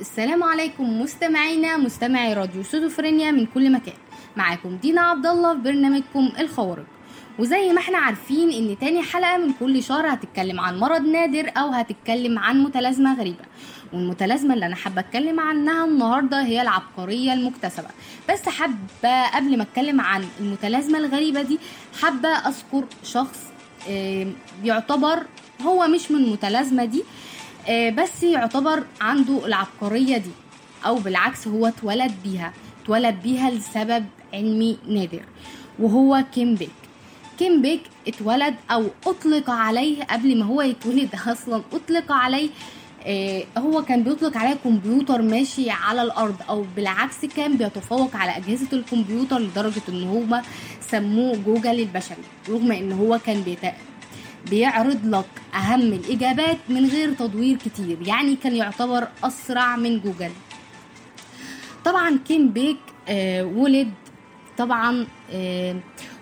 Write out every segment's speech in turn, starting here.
السلام عليكم مستمعينا مستمعي راديو سودوفرينيا من كل مكان. معاكم دينا عبد الله في برنامجكم الخوارق. وزي ما إحنا عارفين إن تاني حلقة من كل شهر هتتكلم عن مرض نادر أو هتتكلم عن متلازمة غريبة. والمتلازمة اللي أنا حابة أتكلم عنها النهاردة هي العبقرية المكتسبة. بس حابة قبل ما أتكلم عن المتلازمة الغريبة دي حابة أذكر شخص آه، يعتبر هو مش من المتلازمة دي بس يعتبر عنده العبقرية دي أو بالعكس هو اتولد بيها اتولد بيها لسبب علمي نادر وهو كيم بيك كيم بيك اتولد أو أطلق عليه قبل ما هو يتولد أصلا أطلق عليه آه، هو كان بيطلق عليه كمبيوتر ماشي على الأرض أو بالعكس كان بيتفوق على أجهزة الكمبيوتر لدرجة إن هما سموه جوجل البشري رغم إن هو كان. بيعرض لك أهم الإجابات من غير تدوير كتير يعني كان يعتبر أسرع من جوجل. طبعا كيم بيك آه ولد طبعا آه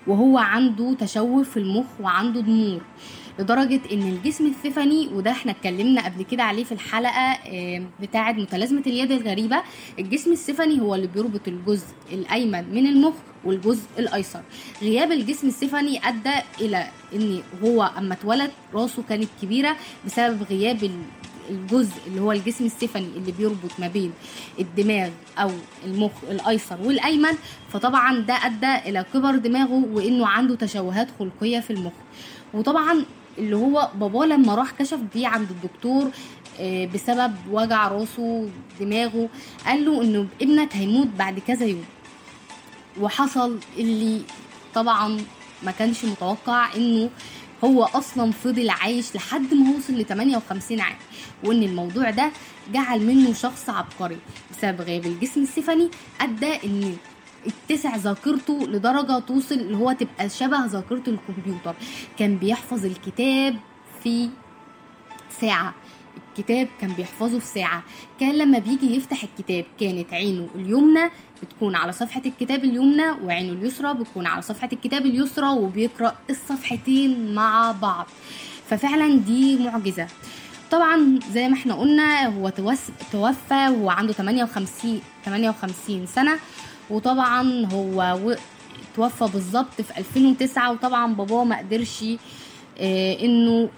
وهو عنده تشوه في المخ وعنده ضمور لدرجة إن الجسم الثفني وده إحنا اتكلمنا قبل كده عليه في الحلقة آه، بتاعة متلازمة اليد الغريبة الجسم السفني هو اللي بيربط الجزء الأيمن من المخ والجزء الأيسر. غياب الجسم السفني أدى إلى إن هو أما اتولد راسه كانت كبيرة بسبب غياب ال- الجزء اللي هو الجسم السفني اللي بيربط ما بين الدماغ أو المخ الأيسر والأيمن. فطبعا ده أدى إلى كبر دماغه وإنه عنده تشوهات خلقية في المخ. وطبعا اللي هو باباه لما راح كشف بيه عند الدكتور آه، بسبب وجع راسه دماغه قال له إنه ابنك هيموت بعد كذا يوم. وحصل اللي طبعا ما كانش متوقع إنه هو أصلا فضل عايش لحد ما وصل ل 58 عام وإن الموضوع ده جعل منه شخص عبقري بسبب غياب الجسم السفني أدى ان اتسع ذاكرته لدرجة توصل اللي هو تبقى شبه ذاكرة الكمبيوتر. كان بيحفظ الكتاب في ساعة. الكتاب كان بيحفظه في ساعة. كان لما بيجي يفتح الكتاب كانت عينه اليمنى بتكون على صفحة الكتاب اليمنى وعينه اليسرى بتكون على صفحة الكتاب اليسرى وبيقرأ الصفحتين مع بعض. ففعلا دي معجزة. طبعا زي ما إحنا قلنا هو توفى وهو عنده 58 58 سنة. وطبعا هو توفى بالظبط في 2009 وطبعا باباه ما قدرش آه، إنه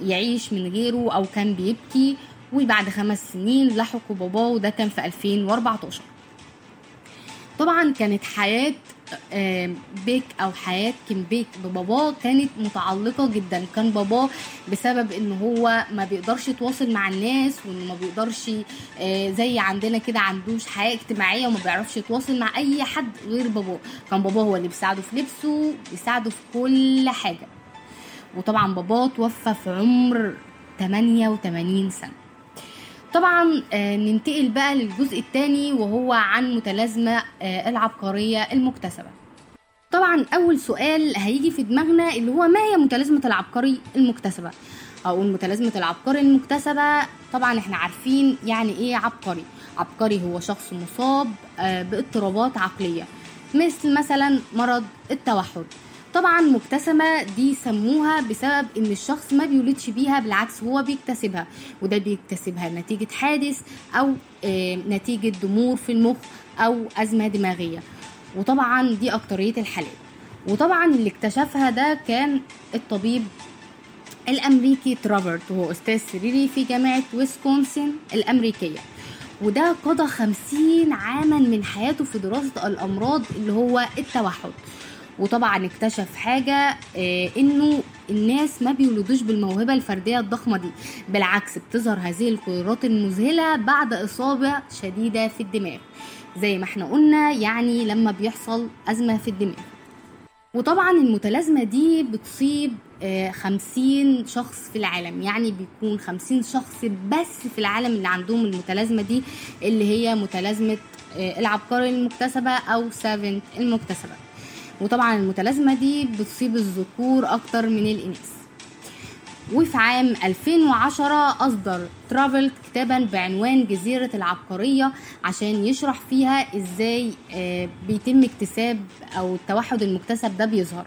يعيش من غيره أو كان بيبكي. وبعد خمس سنين لحقوا باباه وده كان في 2014 طبعا كانت حياة آه، بيك أو حياة كيم بيك بباباه كانت متعلقة جدا. كان باباه بسبب إن هو ما بيقدرش يتواصل مع الناس وإنه ما بيقدرش آه، زي عندنا كده عندوش حياة اجتماعية وما بيعرفش يتواصل مع أي حد غير باباه. كان باباه هو اللي بيساعده في لبسه بيساعده في كل حاجة. وطبعا باباه توفى في عمر 88 سنة. طبعا آه، ننتقل بقى للجزء الثاني وهو عن متلازمة آه، العبقرية المكتسبة. طبعا أول سؤال هيجي في دماغنا اللي هو ما هي متلازمة العبقري المكتسبة؟ أو متلازمة العبقري المكتسبة طبعا إحنا عارفين يعني إيه عبقري. عبقري هو شخص مصاب آه، باضطرابات عقلية مثل مثلا مرض التوحد. طبعا مكتسبة دي سموها بسبب إن الشخص ما بيولدش بيها بالعكس هو بيكتسبها وده بيكتسبها نتيجة حادث أو آه، نتيجة ضمور في المخ أو أزمة دماغية. وطبعا دي أكترية الحالات. وطبعا اللي اكتشفها ده كان الطبيب الأمريكي ترافرت وهو أستاذ سريري في جامعة ويسكونسن الأمريكية. وده قضى خمسين عاما من حياته في دراسة الأمراض اللي هو التوحد. وطبعا اكتشف حاجة آه، إنه الناس ما بيولدوش بالموهبة الفردية الضخمة دي. بالعكس بتظهر هذه القدرات المذهلة بعد إصابة شديدة في الدماغ. زي ما إحنا قلنا يعني لما بيحصل أزمة في الدماغ. وطبعا المتلازمة دي بتصيب آه، خمسين شخص في العالم. يعني بيكون خمسين شخص بس في العالم اللي عندهم المتلازمة دي اللي هي متلازمة آه، العبقري المكتسبة أو سافنت المكتسبة. وطبعا المتلازمة دي بتصيب الذكور أكتر من الإناث وفي عام 2010 أصدر ترافلت كتابا بعنوان جزيرة العبقرية عشان يشرح فيها إزاي آه، بيتم اكتساب أو التوحد المكتسب ده بيظهر.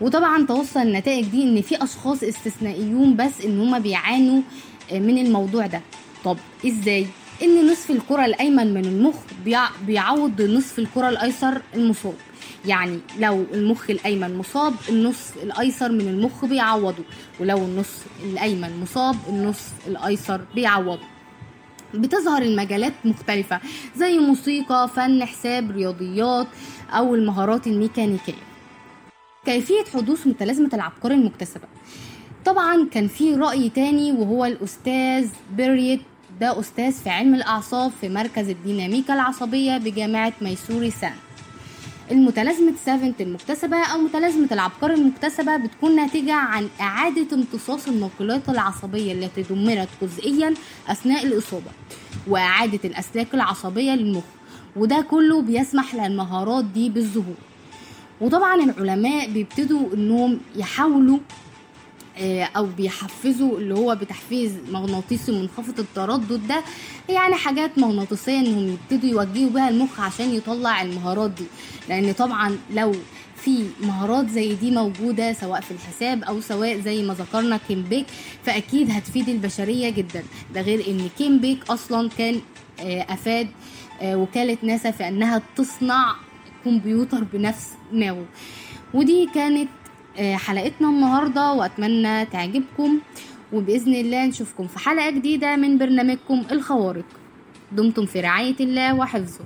وطبعا توصل النتائج دي إن في أشخاص استثنائيون بس إن هما بيعانوا آه، من الموضوع ده. طب إزاي؟ إن نصف الكرة الأيمن من المخ بيع- بيعوض نصف الكرة الأيسر المصاب يعني لو المخ الأيمن مصاب النصف الأيسر من المخ بيعوضه. ولو النصف الأيمن مصاب النصف الأيسر بيعوضه. بتظهر المجالات مختلفة زي موسيقى فن حساب رياضيات أو المهارات الميكانيكية. كيفية حدوث متلازمة العبقري المكتسبة. طبعا كان في رأي تاني وهو الأستاذ بيريت ده أستاذ في علم الأعصاب في مركز الديناميكا العصبية بجامعة ميسوري سان. المتلازمة سافنت المكتسبة أو متلازمة العبقري المكتسبة بتكون ناتجة عن إعادة امتصاص الناقلات العصبية التي دمرت جزئيا أثناء الإصابة وإعادة الأسلاك العصبية للمخ وده كله بيسمح للمهارات دي بالظهور. وطبعا العلماء بيبتدوا إنهم يحاولوا أو بيحفزوا اللي هو بتحفيز مغناطيسي منخفض التردد ده يعني حاجات مغناطيسية إنهم يبتدوا يوجهوا بيها المخ عشان يطلع المهارات دي. لأن طبعا لو في مهارات زي دي موجودة سواء في الحساب أو سواء زي ما ذكرنا كيمبيك فأكيد هتفيد البشرية جدا. ده غير إن كيمبيك أصلا كان آه، أفاد آه، وكالة ناسا في أنها تصنع كمبيوتر بنفس دماغه ودي كانت آه، حلقتنا النهاردة وأتمنى تعجبكم وبإذن الله نشوفكم في حلقة جديدة من برنامجكم الخوارق. دمتم في رعاية الله وحفظه.